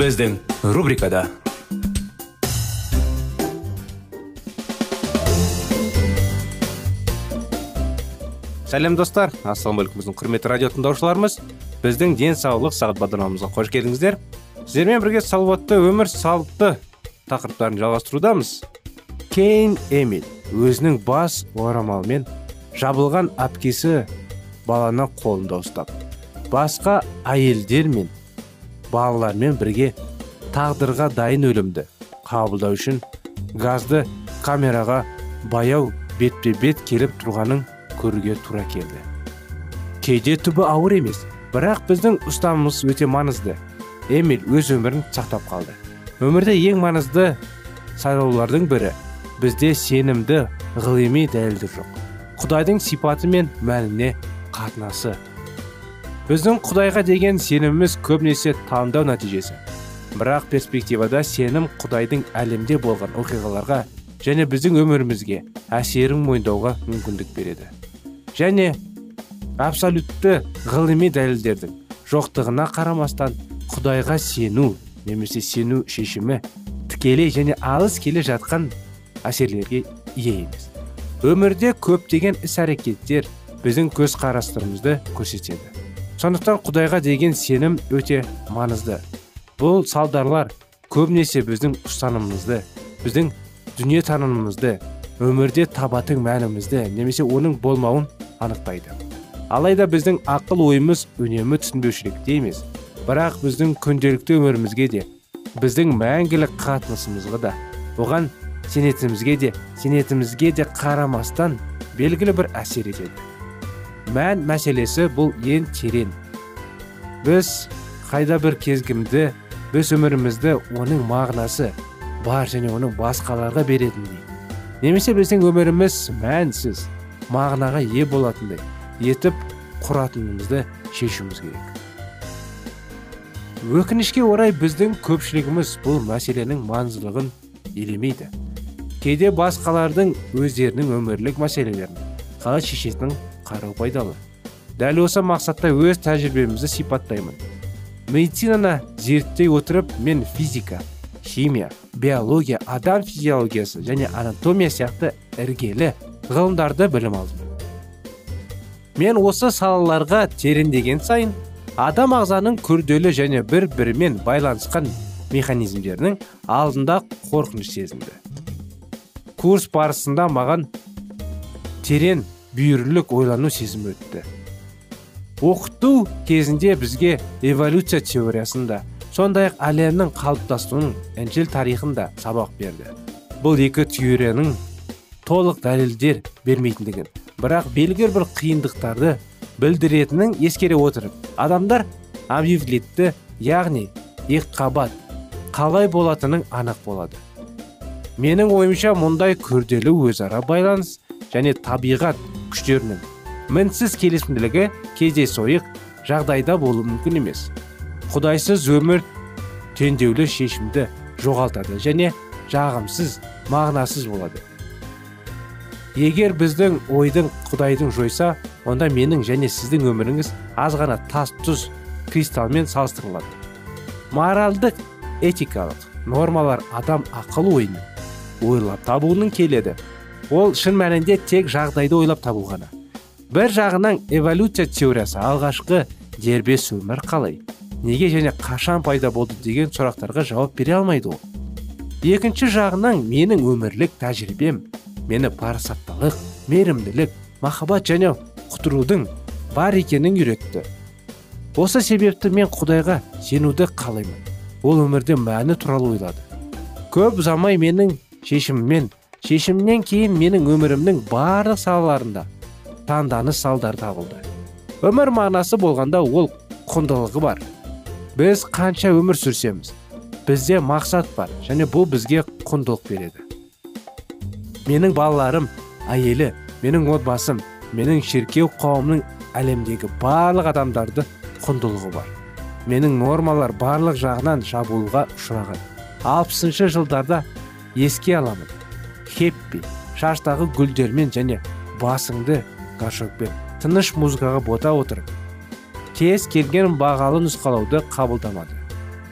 Біздің рубрикада сәлем достар ассалаумағалейкум біздің құрметті радио тыңдаушыларымыз біздің денсаулық сағат бағдарламамызға қош келдіңіздер сіздермен бірге салауатты өмір салты тақырыптарын жалғастырудамыз кейн эмил өзінің бас орамалмен жабылған әпкесі баланы қолында ұстап басқа әйелдер мен балалармен бірге тағдырға дайын өлімді қабылдау үшін газды камераға баяу бетпе бет келіп тұрғанын көруге тура келді. Кейде түбі ауыр емес бірақ біздің ұстанымымыз өте маңызды. Эмиль өз өмірін сақтап қалды. Өмірде ең маңызды сайлаулардың бірі. Бізде сенімді ғылыми дәлелдер жоқ. Құдайдың сипаты мен мәніне қатынасы. Біздің құдайға деген сеніміміз көбінесе таңдау нәтижесі. Бірақ перспективада сенім құдайдың әлемде болған оқиғаларға және біздің өмірімізге әсерін мойындауға мүмкіндік береді. Және абсолютті ғылыми дәлелдердің жоқтығына қарамастан құдайға сену немесе сену шешімі тікелей және алыс келе жатқан әсерлерге ие емес. Өмірде көптеген іс әрекеттер біздің көз қарастырымызды көрсетеді. Сондықтан құдайға деген сенім өте маңызды. Бұл салдарлар көбінесе біздің ұстанымымызды біздің дүниетанымымызды өмірде табатын мәнімізді немесе оның болмауын анықтайды. Алайда біздің ақыл ойымыз үнемі түсінбеушілікте емес. Бірақ біздің күнделікті өмірімізге де біздің мәңгілік қатынасымызға да оған сенетімізге де сенетімізге де қарамастан белгілі бір әсер етеді. Мән мәселесі бұл ең терең. Біз қайда бір кезгімді біз өмірімізді оның мағынасы бар және оның басқаларға беретіндей. Немесе біздің өміріміз мәнсіз мағынаға ие болатындай етіп құратынымызды шешуіміз керек. Өкінішке орай біздің көпшілігіміз бұл мәселенің маңыздылығын елемейді. Кейде басқалардың өздерінің өмірлік мәселелерін қалай шешетінін қарау пайдалы. Дәл осы мақсатта өз тәжірибемізді сипаттаймын. Медицинаны зерттей отырып мен физика химия биология адам физиологиясы және анатомия сияқты іргелі ғылымдарды білім алдым. Мен осы салаларға тереңдеген сайын адам ағзаның күрделі және бір бірімен байланысқан механизмдерінің алдында қорқыныш сезінді. Курс барысында маған терең бүйірлік ойлану сезімі өтті оқыту кезінде бізге эволюция теориясында сондай ақ әлемнің қалыптасуының інжіл тарихында сабақ берді бұл екі теорияның толық дәлелдер бермейтіндігін бірақ белгілі бір қиындықтарды білдіретінін ескере отырып адамдар амбивалентті яғни екіқабат қалай болатының анық болады менің ойымша мұндай күрделі өзара байланыс және табиғат күштерінің мінсіз келісімділігі кездейсойық жағдайда болуы мүмкін емес. Құдайсыз өмір теңдеулі шешімді жоғалтады және жағымсыз мағынасыз болады. Егер біздің ойдың құдайдың жойса онда менің және сіздің өміріңіз аз ғана тас тұз кристалмен салыстырылады. Моральдық этикалық нормалар адам ақыл ойын ойлап табуының келеді. Ол шын мәнінде тек жағдайды ойлап табу ғана. Бір жағынан эволюция теориясы алғашқы дербес өмір қалай? Неге және қашан пайда болды деген сұрақтарға жауап бере алмайды ол. Екінші жағынан менің өмірлік тәжірибем мені парасаттылық мейірімділік махаббат және құтырудың бар екенін үйретті. Осы себепті мен құдайға сенуді қалаймын. Ол өмірде мәні туралы ойлады. Көп ұзамай менің шешіміммен шешімнен кейін менің өмірімнің барлық салаларында таңданыс салдар табылды. Өмір мағынасы болғанда ол құндылығы бар. Біз қанша өмір сүрсеміз бізде мақсат бар және бұл бізге құндылық береді. Менің балаларым әйелі менің отбасым менің шеркеу қауымның әлемдегі барлық адамдарды құндылығы бар. Менің нормалар барлық жағынан жабылуға ұшыраған. Алпысыншы жылдарда еске аламын. Хеппи шаштағы гүлдермен және басыңды горшокпен тыныш музыкаға бота отырып кез келген бағалы нұсқалауды қабылдамады.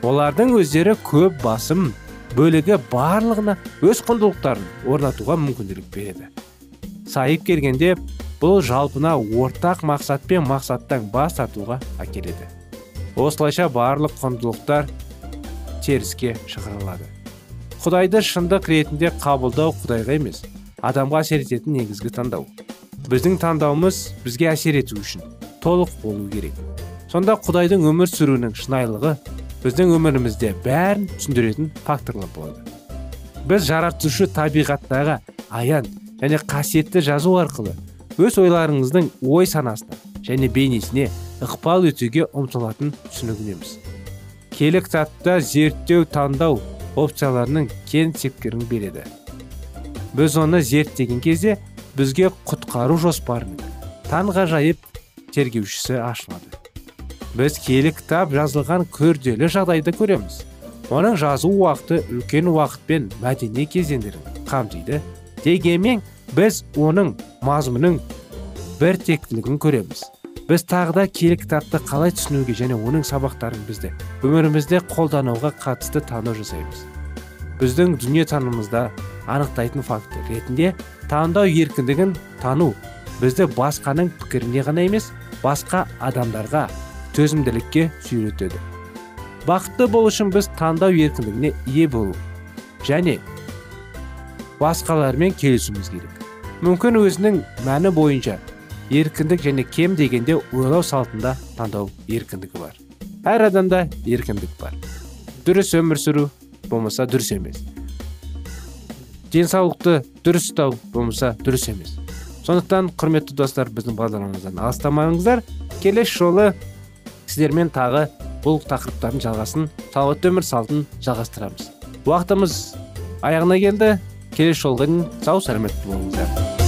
Олардың өздері көп басым бөлігі барлығына өз құндылықтарын орнатуға мүмкіндік береді. Сайып келгенде бұл жалпына ортақ мақсат пен мақсаттан бас тартуға әкеледі. Осылайша барлық құндылықтар теріске шығарылады. Құдайды шындық ретінде қабылдау құдайға емес адамға әсер ететін негізгі таңдау. Біздің таңдауымыз бізге әсер ету үшін толық болу керек. Сонда құдайдың өмір сүруінің шынайылығы біздің өмірімізде бәрін түсіндіретін факторлар болады. Біз жаратушы табиғаттағы аян және қасиетті жазу арқылы өз ойларыңыздың ой санасына және бейнесіне ықпал етуге ұмтылатын түсінігінеміз келі кітапта зерттеу таңдау опцияларының кен сепкерін береді. Біз оны зерттеген кезде бізге құтқару жоспарының таңғажайып тергеушісі ашылады. Біз киелі кітап жазылған күрделі жағдайды көреміз. Оның жазу уақыты үлкен уақыт пен мәдени кезеңдерін қамтиды. Дегенмен біз оның мазмұнын бір тектілігін көреміз. Біз тағы да киелі кітапты қалай түсінуге және оның сабақтарын бізді өмірімізде қолдануға қатысты таңдау жасаймыз. Біздің дүние танымымызда анықтайтын фактор ретінде таңдау еркіндігін тану бізді басқаның пікіріне ғана емес басқа адамдарға төзімділікке сүйретеді. Бақытты болу үшін біз таңдау еркіндігіне ие болу және басқалармен келісуіміз керек. Мүмкін өзінің мәні бойынша еркіндік және кем дегенде ойлау салтында таңдау еркіндігі бар. Әр адамда еркіндік бар. Дұрыс өмір сүру болмаса дұрыс емес. Денсаулықты дұрыс ұстау болмаса дұрыс емес. Сондықтан құрметті достар біздің бағдарламамыздан алыстамаңыздар. Келесі жолы сіздермен тағы бұл тақырыптардың жалғасын салауатты өмір салтын жалғастырамыз. Уақытымыз аяғына келді. Келесі жолға дейін сау сәлемет болыңыздар.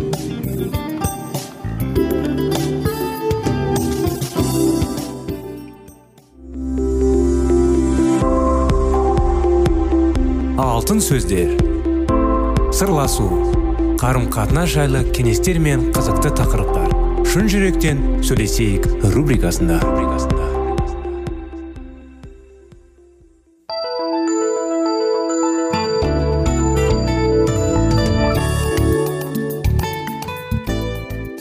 Алтын сөздер. Сырласу қарым қатынас жайлы кеңестер мен қызықты тақырыптар. Шын жүректен сөйлесейік рубрикасында.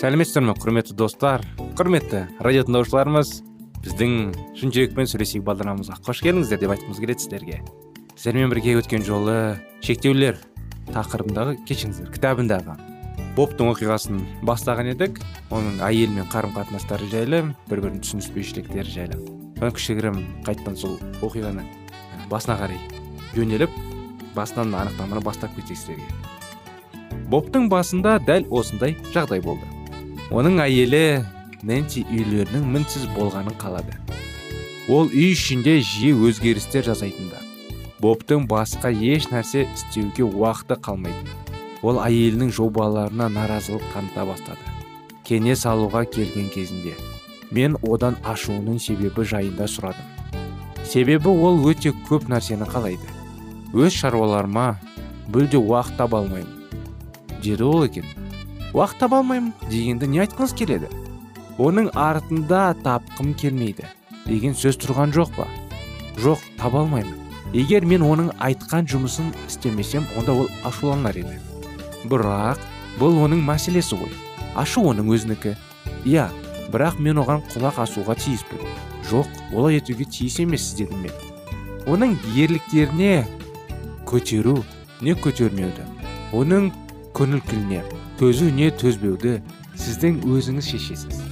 Сәлеметсіздер ме құрметті достар? Құрметті радио тыңдаушыларымыз біздің шын жүрекпен сөйлесейік бағдарламамызға. Қош келдіңіздер деп айтқымыз келеді сіздерге. Сіздермен бірге өткен жолы шектеулер тақырыбындағы кешіңіздер кітабындағы бобтың оқиғасын бастаған едік. Оның әйелімен қарым қатынастары жайлы бір бірінің түсініспеушіліктері жайлы. Соны кішігірім қайтадан сол оқиғаны басына қарай жөнеліп басынан анықтаманы бастап кетейік сіздерге. Бобтың басында дәл осындай жағдай болды. Оның әйелі нэнси үйлерінің мінсіз болғанын қалады. Ол үй ішінде жиі өзгерістер жасайтында бобтың басқа еш нәрсе істеуге уақыты қалмайтын ол әйелінің жобаларына наразылық таныта бастады. Кеңес алуға келген кезінде. Мен одан ашуының себебі жайында сұрадым. Себебі ол өте көп нәрсені қалайды. Өз шаруаларыма мүлде уақыт таба алмаймын. Деді ол екен. Уақыт таба алмаймын дегенді не айтқыңыз келеді? Оның артында тапқым келмейді деген сөз тұрған жоқ па? Жоқ таба алмаймын. Егер мен оның айтқан жұмысын істемесем онда ол ашуланар еді. Бірақ бұл оның мәселесі ғой. Ашу оның өзінікі. Иә бірақ мен оған құлақ асуға тиіспін. Жоқ олай етуге тиіс емессіз дедім мен. Оның ерліктеріне көтеру не көтермеуді оның көңіл күйіне төзу не төзбеуді сіздің өзіңіз шешесіз.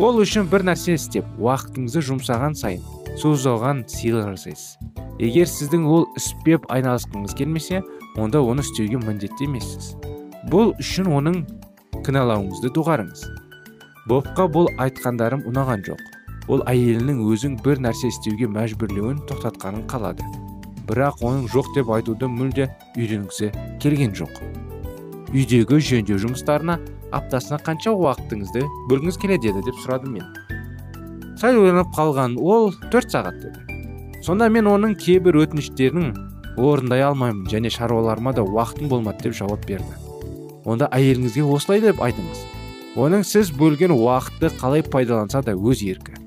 Ол үшін бір нәрсе істеп уақытыңызды жұмсаған сайын созалған сыйлық жасайсыз. Егер сіздің ол іспеп айналысқыңыз келмесе онда оны істеуге міндетті емессіз. Бұл үшін оның кінәлауыңызды доғарыңыз. Бобқа бұл айтқандарым ұнаған жоқ. Ол әйелінің өзің бір нәрсе істеуге мәжбүрлеуін тоқтатқанын қалады. Бірақ оның жоқ деп айтуды мүлде үйренгісі келген жоқ. Үйдегі жөндеу жұмыстарына аптасына қанша уақытыңызды бөлгіңіз келеді еді деп сұрадым мен. Сәл ойланып қалған ол төрт сағат деді. Сонда мен оның кейбір өтініштерін орындай алмаймын және шаруаларыма да уақытым болмады деп жауап берді. Онда әйеліңізге осылай деп айтыңыз. Оның сіз бөлген уақытты қалай пайдаланса да өз еркі.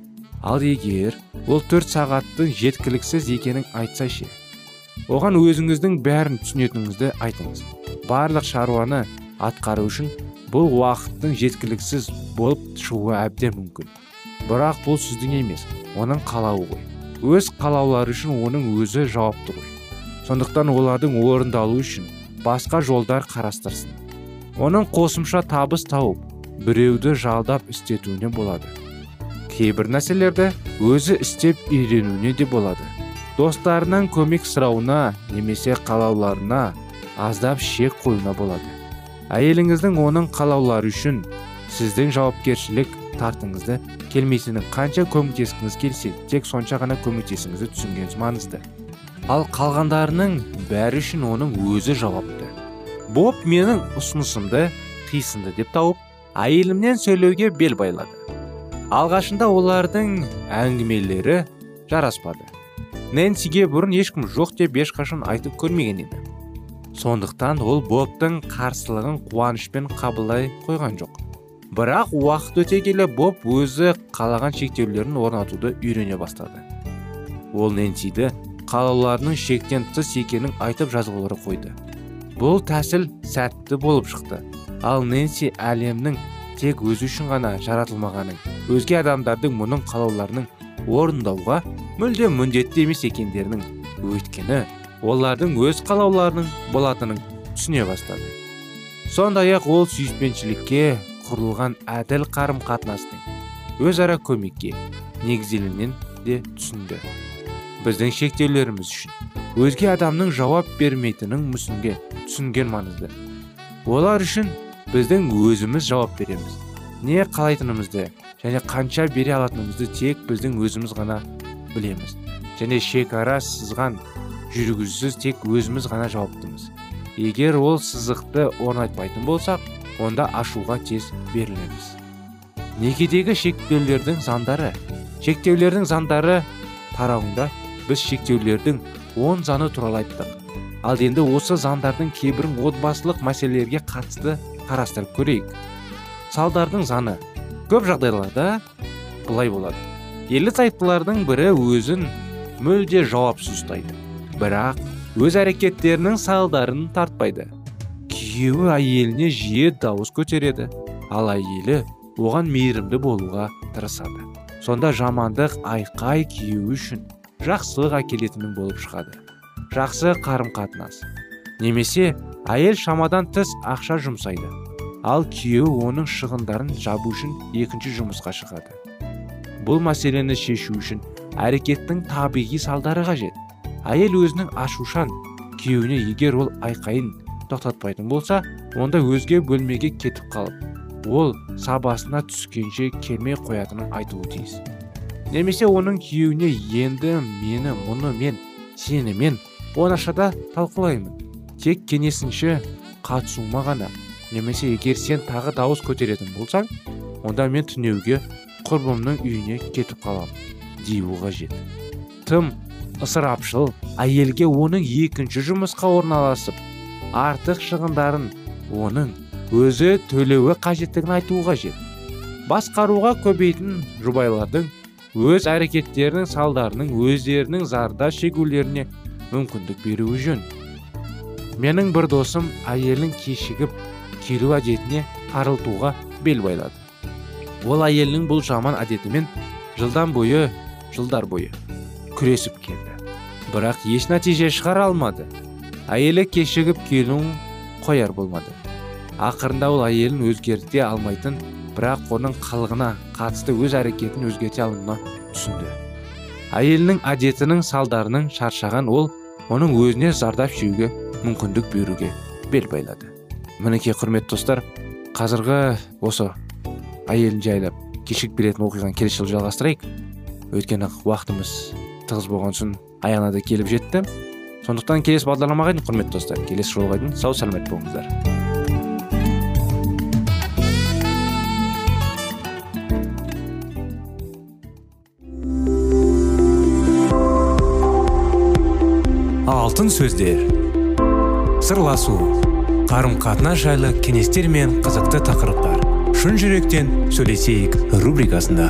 Ал егер ол төрт сағаттың жеткіліксіз екенін айтса ше оған өзіңіздің бәрін түсінетініңізді айтыңыз. Барлық шаруаны атқару үшін бұл уақыттың жеткіліксіз болып шығуы әбден мүмкін. Бірақ бұл сіздің емес оның қалауы ғой. Өз қалаулары үшін оның өзі жауапты ғой. Сондықтан олардың орындалу үшін басқа жолдар қарастырсын. Оның қосымша табыс тауып біреуді жалдап істетуіне болады. Кейбір нәрселерді өзі істеп үйренуіне де болады. Достарынан көмек сұрауына немесе қалауларына аздап шек қоюына болады. Әйеліңіздің оның қалаулары үшін сіздің жауапкершілік тартыңызды. Келмейтінін қанша көмектескіңіз келсе тек сонша ғана көмектесіңізді түсінгеніңіз маңызды. Ал қалғандарының бәрі үшін оның өзі жауапты. Боб менің ұсынысымды қисынды деп тауып әйелімнен сөйлеуге бел байлады. Алғашында олардың әңгімелері жараспады. Нэнсиге бұрын ешкім жоқ деп ешқашан айтып көрмеген еді. Сондықтан ол бобтың қарсылығын қуанышпен қабылдай қойған жоқ. Бірақ уақыт өте келе боб өзі қалаған шектеулерін орнатуды үйрене бастады. Ол нэнсиді қалауларының шектен тыс екенін айтып жазғылары қойды. Бұл тәсіл сәтті болып шықты. Ал нэнси әлемнің тек өзі үшін ғана жаратылмағанын өзге адамдардың мұның қалауларының орындауға мүлде міндетті емес екендерінің өйткені олардың өз қалауларының болатынын түсіне бастады. Сондай ақ ол сүйіспеншілікке құрылған әділ қарым қатынастың өзара көмекке негізделінен де түсінді. Біздің шектеулеріміз үшін өзге адамның жауап бермейтінін мүсінге түсінген маңызды. Олар үшін біздің өзіміз жауап береміз. Не қалайтынымызды және қанша бере алатынымызды тек біздің өзіміз ғана білеміз. Және шекара сызған жүргізусіз тек өзіміз ғана жауаптымыз. Егер ол сызықты орнатпайтын болсақ онда ашуға тез берілеміз. Некедегі шектеулердің заңдары шектеулердің заңдары тарауында біз шектеулердің он заңы туралы айттық. Ал енді осы заңдардың кейбірін отбасылық мәселелерге қатысты қарастырып көрейік. Салдардың заны. Көп жағдайларда былай болады. Ерлі зайыптылардың бірі өзін мүлде жауапсыз ұстайды. Бірақ өз әрекеттерінің салдарын тартпайды. Күйеуі әйеліне жиі дауыс көтереді. Ал әйелі оған мейірімді болуға тырысады. Сонда жамандық айқай күйеуі үшін жақсылық әкелетінің болып шығады. Жақсы қарым қатынас немесе әйел шамадан тыс ақша жұмсайды. Ал күйеуі оның шығындарын жабу үшін екінші жұмысқа шығады. Бұл мәселені шешу үшін әрекеттің табиғи салдары қажет. Әйел өзінің ашушан күйеуіне егер ол айқайын тоқтатпайтын болса онда өзге бөлмеге кетіп қалып ол сабасына түскенше келмей қоятынын айтуы тиіс. Немесе оның күйеуіне енді мені мұны мен сені мен оңашада талқылаймын. Тек кеңесінші қатысуыма ғана. Немесе егер сен тағы дауыс көтеретін болсаң онда мен түнеуге құрбымның үйіне кетіп қаламын деуі қажет. Тым ысырапшыл әйелге оның екінші жұмысқа орналасып артық шығындарын оның өзі төлеуі қажеттігін айтуы қажет. Басқаруға көбейтін жұбайлардың өз әрекеттерінің салдарының өздерінің зарда шегулеріне мүмкіндік беруі жөн. Менің бір досым әйелін кешігіп келу әдетіне тарылтуға бел байлады. Ол әйелінің бұл жаман әдетімен жылдан бойы жылдар бойы күресіп келді. Бірақ еш нәтиже шығара алмады. Әйелі кешігіп келуін қояр болмады. Ақырында ол әйелін өзгерте алмайтын бірақ оның қылығына қатысты өз әрекетін өзгерте алуына түсінді. Әйелінің әдетінің салдарының шаршаған ол оның өзіне зардап шегуге мүмкіндік беруге бел байлады. Мінекей құрметті достар қазіргі осы әйелін жайлап кешігіп келетін оқиғаны келесі жылы жалғастырайық. Өйткені уақытымыз тығыз болған соң аяғына да келіп жетті. Сондықтан келесі бағдарламаға дейін құрметті достар келесі жолға дейін сау сәлемет болыңыздар. Алтын сөздер. Сырласу. Қарым қатынас жайлы кеңестер мен қызықты тақырыптар. Шын жүректен сөйлесейік рубрикасында.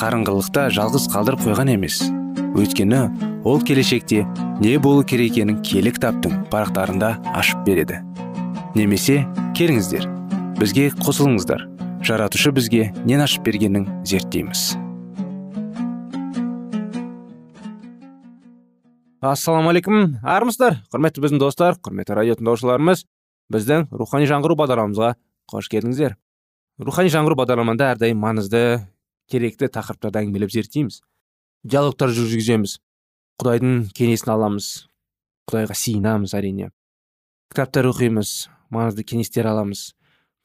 қарыңғылықта жалғыз қалдырып қойған емес. Өйткені ол келешекте не болу керек екенін киелі кітаптың парақтарында ашып береді. Немесе келіңіздер бізге қосылыңыздар. Жаратушы бізге нен ашып бергенін зерттейміз. Ассалаумағалейкум армысыздар. Құрметті біздің достар құрметті радио тыңдаушыларымыз біздің рухани жаңғыру бағдарламамызға қош келдіңіздер. Рухани жаңғыру бағдарламада әрдайым маңызды керекті тақырыптарды әңгімелеп зерттейміз. Диалогтар жүргіземіз. Құдайдың кеңесін аламыз. Құдайға сиынамыз әрине. Кітаптар оқимыз маңызды кеңестер аламыз.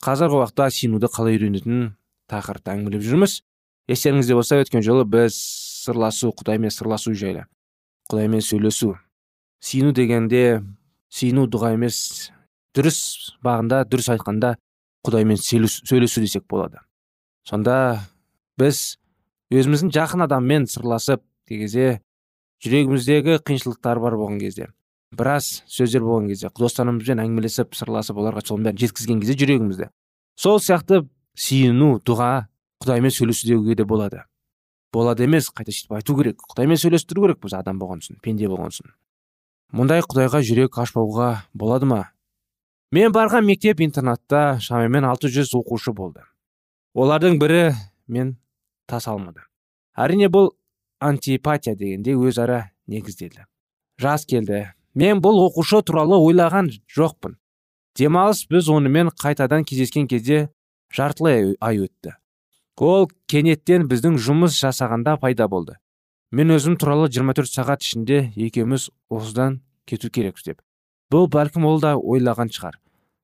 Қазіргі уақытта сенуді қалай үйренетінін тақырыпты әңгімелеп жүрміз. Естеріңізде болса өткен жолы біз сырласу құдаймен сырласу жайлы. Құдаймен сөйлесу. Сену дегенде сену дұға емес дұрыс бағында дұрыс айтқанда құдаймен сөйлесу десек болады. Сонда біз өзіміздің жақын адаммен сырласып кезде жүрегіміздегі қиыншылықтар бар болған кезде біраз сөздер болған кезде достарымызбен әңгімелесіп сырласып оларға соның бәрін жеткізген кезде жүрегімізді сол сияқты сүйіну дұға құдаймен сөйлесу деуге де болады. Болады емес қайта сөйтіп айту керек. Құдаймен сөйлестіру керек біз адам болған соң пенде болған соң. Мұндай құдайға жүрек ашпауға болады ма? Мен барған мектеп интернатта шамамен 600 оқушы болды. Олардың бірі мен тас алмады. Әрине бұл антипатия дегенде өзара негізделді. Жас келді. Мен бұл оқушы туралы ойлаған жоқпын. Демалыс біз онымен қайтадан кездескен кезде жартылай ай өтті. Ол кенеттен біздің жұмыс жасағанда пайда болды. Мен өзім туралы 24 сағат ішінде екеуміз осыдан кету керекпіз деп. Бұл бәлкім ол да ойлаған шығар.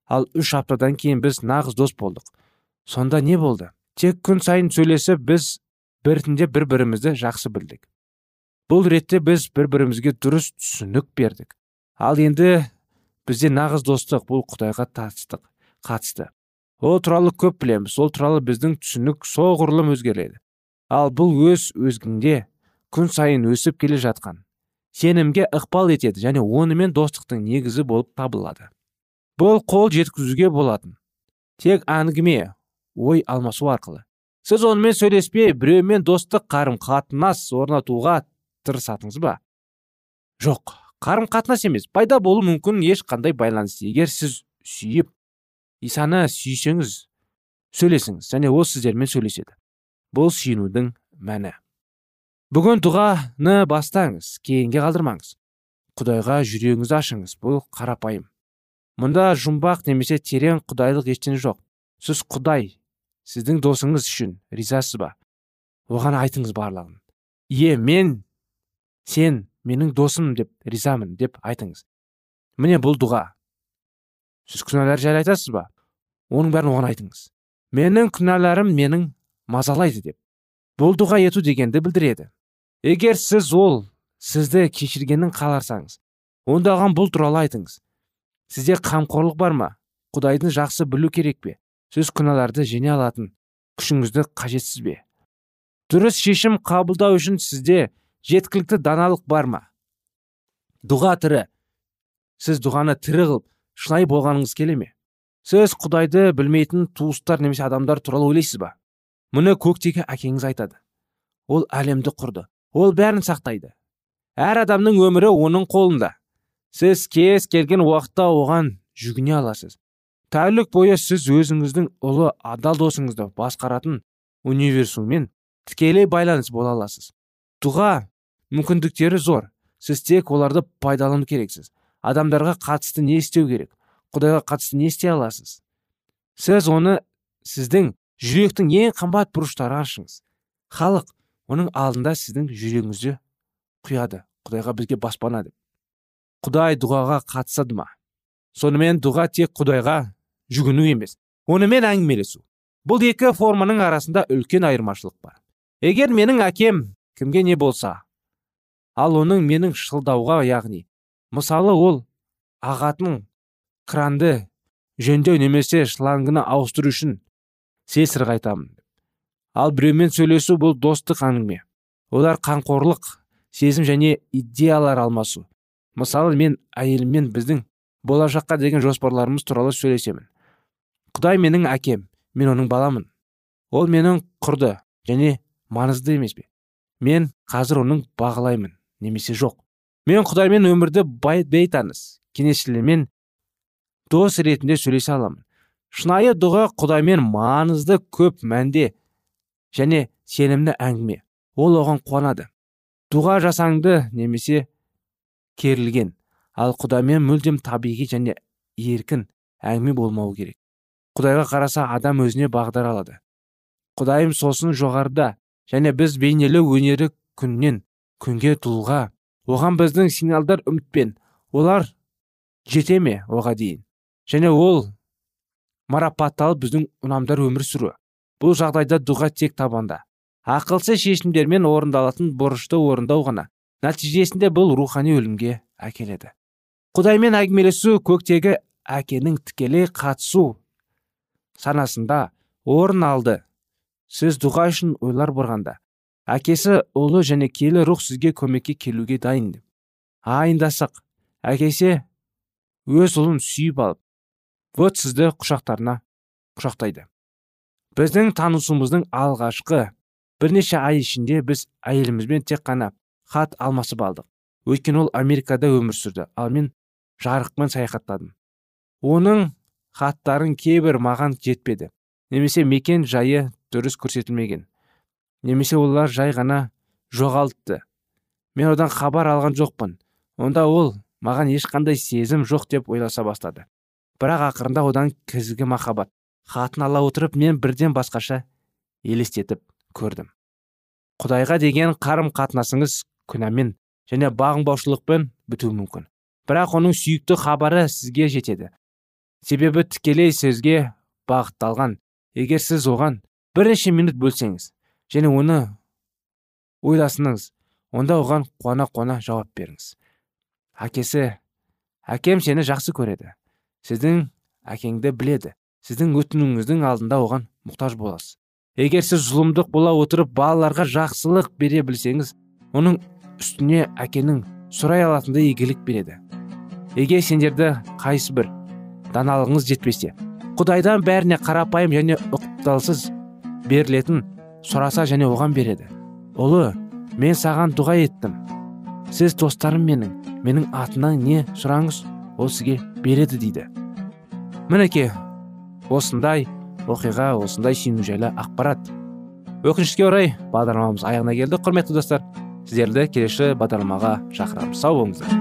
Ал үш аптадан кейін біз нағыз дос болдық. Сонда не болды? Тек күн сайын сөйлесіп біз біртіндеп бір бірімізді жақсы білдік. Бұл ретте біз бір бірімізге дұрыс түсінік бердік. Ал енді бізде нағыз достық бұл құдайға татыстық қатысты. Ол туралы көп білеміз ол туралы біздің түсінік соғұрлым өзгереді. Ал бұл өз өзгінде күн сайын өсіп келе жатқан сенімге ықпал етеді және онымен достықтың негізі болып табылады. Бұл қол жеткізуге болатын. Тек әңгіме ой алмасу арқылы. Сіз онымен сөйлеспей біреумен достық қарым қатынас орнатуға тырысатыңыз ба? Жоқ қарым қатынас емес пайда болуы мүмкін ешқандай байланыс егер сіз сүйіп исаны сүйсеңіз сөйлесіңіз және ол сіздермен сөйлеседі. Бұл сүйінудің мәні. Бүгін дұғаны бастаңыз кейінге қалдырмаңыз. Құдайға жүрегіңізді ашыңыз бұл қарапайым. Мұнда жұмбақ немесе терең құдайлық ештеңе жоқ. Сіз құдай сіздің досыңыз үшін ризасыз ба? Оған айтыңыз барлығын. Ие мен сен менің досым деп ризамын деп айтыңыз. Міне бұл дұға. Сіз күнәлар жайлы айтасыз ба? Оның бәрін оған айтыңыз. Менің күнәларым менің мазалайды деп. Бұл дұға ету дегенді білдіреді. Егер сіз ол сізді кешіргенін қаларсаңыз онда оған бұл туралы айтыңыз. Сізде қамқорлық бар ма? Құдайдың жақсы білу керек пе? Сіз күнәларды жеңе алатын күшіңізді қажетсіз бе? Дұрыс шешім қабылдау үшін сізде жеткілікті даналық бар ма? Дұға тірі. Сіз дұғаны тірі қылып шынайы болғаныңыз келе ме? Сіз құдайды білмейтін туыстар немесе адамдар туралы ойлайсыз ба? Мұны көктегі әкеңіз айтады. Ол әлемді құрды. Ол бәрін сақтайды. Әр адамның өмірі оның қолында. Сіз кез келген уақытта оған жүгіне аласыз. Тәулік бойы сіз өзіңіздің ұлы адал досыңызды басқаратын универсуммен тікелей байланыс бола аласыз. Дұға мүмкіндіктері зор. Сіз тек оларды пайдалану керексіз. Адамдарға қатысты не істеу керек? Құдайға қатысты не істей аласыз? Сіз оны сіздің жүректің ең қымбат бұрыштары ашыңыз. Халық оның алдында сіздің жүрегіңізді құяды. Құдайға бізге баспана деп. Құдай дұғаға қатысады ма? Сонымен дұға тек құдайға жүгіну емес онымен әңгімелесу. Бұл екі форманың арасында үлкен айырмашылық бар. Егер менің әкем кімге не болса ал оның менің шылдауға яғни мысалы ол ағатын кранды жөндеу немесе шлангыны ауыстыру үшін сесір айтамын. Ал біреумен сөйлесу бұл достық әңгіме. Олар қамқорлық сезім және идеялар алмасу. Мысалы мен әйеліммен біздің болашаққа деген жоспарларымыз туралы сөйлесемін. Құдай менің әкем мен оның баламын. Ол менің құрды және маңызды емес пе? Мен қазір оның бағалаймын немесе жоқ. Мен құдаймен өмірді бейтаныс кеңесшілермен дос ретінде сөйлесе аламын. Шынайы дұға құдаймен маңызды көп мәнде және сенімді әңгіме. Ол оған қуанады. Дұға жасаңды немесе керілген ал құдаймен мүлдем табиғи және еркін әңгіме болмауы керек. Құдайға қараса адам өзіне бағдар алады. Құдайым сосын жоғарыда және біз бейнелі өнері күннен күнге тұлға оған біздің сигналдар үмітпен олар жете ме оға дейін? Және ол марапатталып біздің ұнамдар өмір сүруі бұл жағдайда дұға тек табанда. Ақылсыз шешімдермен орындалатын борышты орындау ғана нәтижесінде бұл рухани өлімге әкеледі. Құдаймен әңгімелесу көктегі әкенің тікелей қатысу санасында орын алды. Сіз дұға үшін ойлар бұрғанда әкесі ұлы және келі рух сізге көмекке келуге дайын айындасақ әкесі өз ұлын сүйіп алып вот сізді құшақтарына құшақтайды. Біздің танысуымыздың алғашқы бірнеше ай ішінде біз әйелімізбен тек қана хат алмасып алдық. Өйткені ол америкада өмір сүрді ал мен жарықпен саяхаттадым. Оның хаттарын кейбір маған жетпеді. Немесе мекен жайы дұрыс көрсетілмеген. Немесе олар жай ғана жоғалтты. Мен одан хабар алған жоқпын. Онда ол маған ешқандай сезім жоқ деп ойласа бастады. Бірақ ақырында одан кізгі махаббат хатын ала отырып мен бірден басқаша елестетіп көрдім. Құдайға деген қарым қатынасыңыз күнәмен және бағынбаушылықпен бітуі мүмкін. Бірақ оның сүйікті хабары сізге жетеді. Себебі тікелей сөзге бағытталған. Егер сіз оған бірнеше минут бөлсеңіз және оны ойласыңыз онда оған қуана қуана жауап беріңіз. Әкесі әкем сені жақсы көреді. Сіздің әкеңді біледі. Сіздің өтінуіңіздің алдында оған мұқтаж боласыз. Егер сіз зұлымдық бола отырып балаларға жақсылық бере білсеңіз оның үстіне әкенің сұрай алатындай игілік береді. Егер сендерді қайсы бір даналығыңыз жетпесе. Құдайдан бәріне қарапайым және ұқталсыз берілетін сұраса және оған береді. Ұлы мен саған дұға еттім. Сіз достарым менің менің атынан не сұраңыз ол сізге береді дейді. Мінекей осындай оқиға осындай сену жайлы ақпарат. Өкінішке орай бағдарламамыз аяғына келді құрметті достар. Сіздерді келесі бағдарламаға шақырамыз. Сау болыңыздар.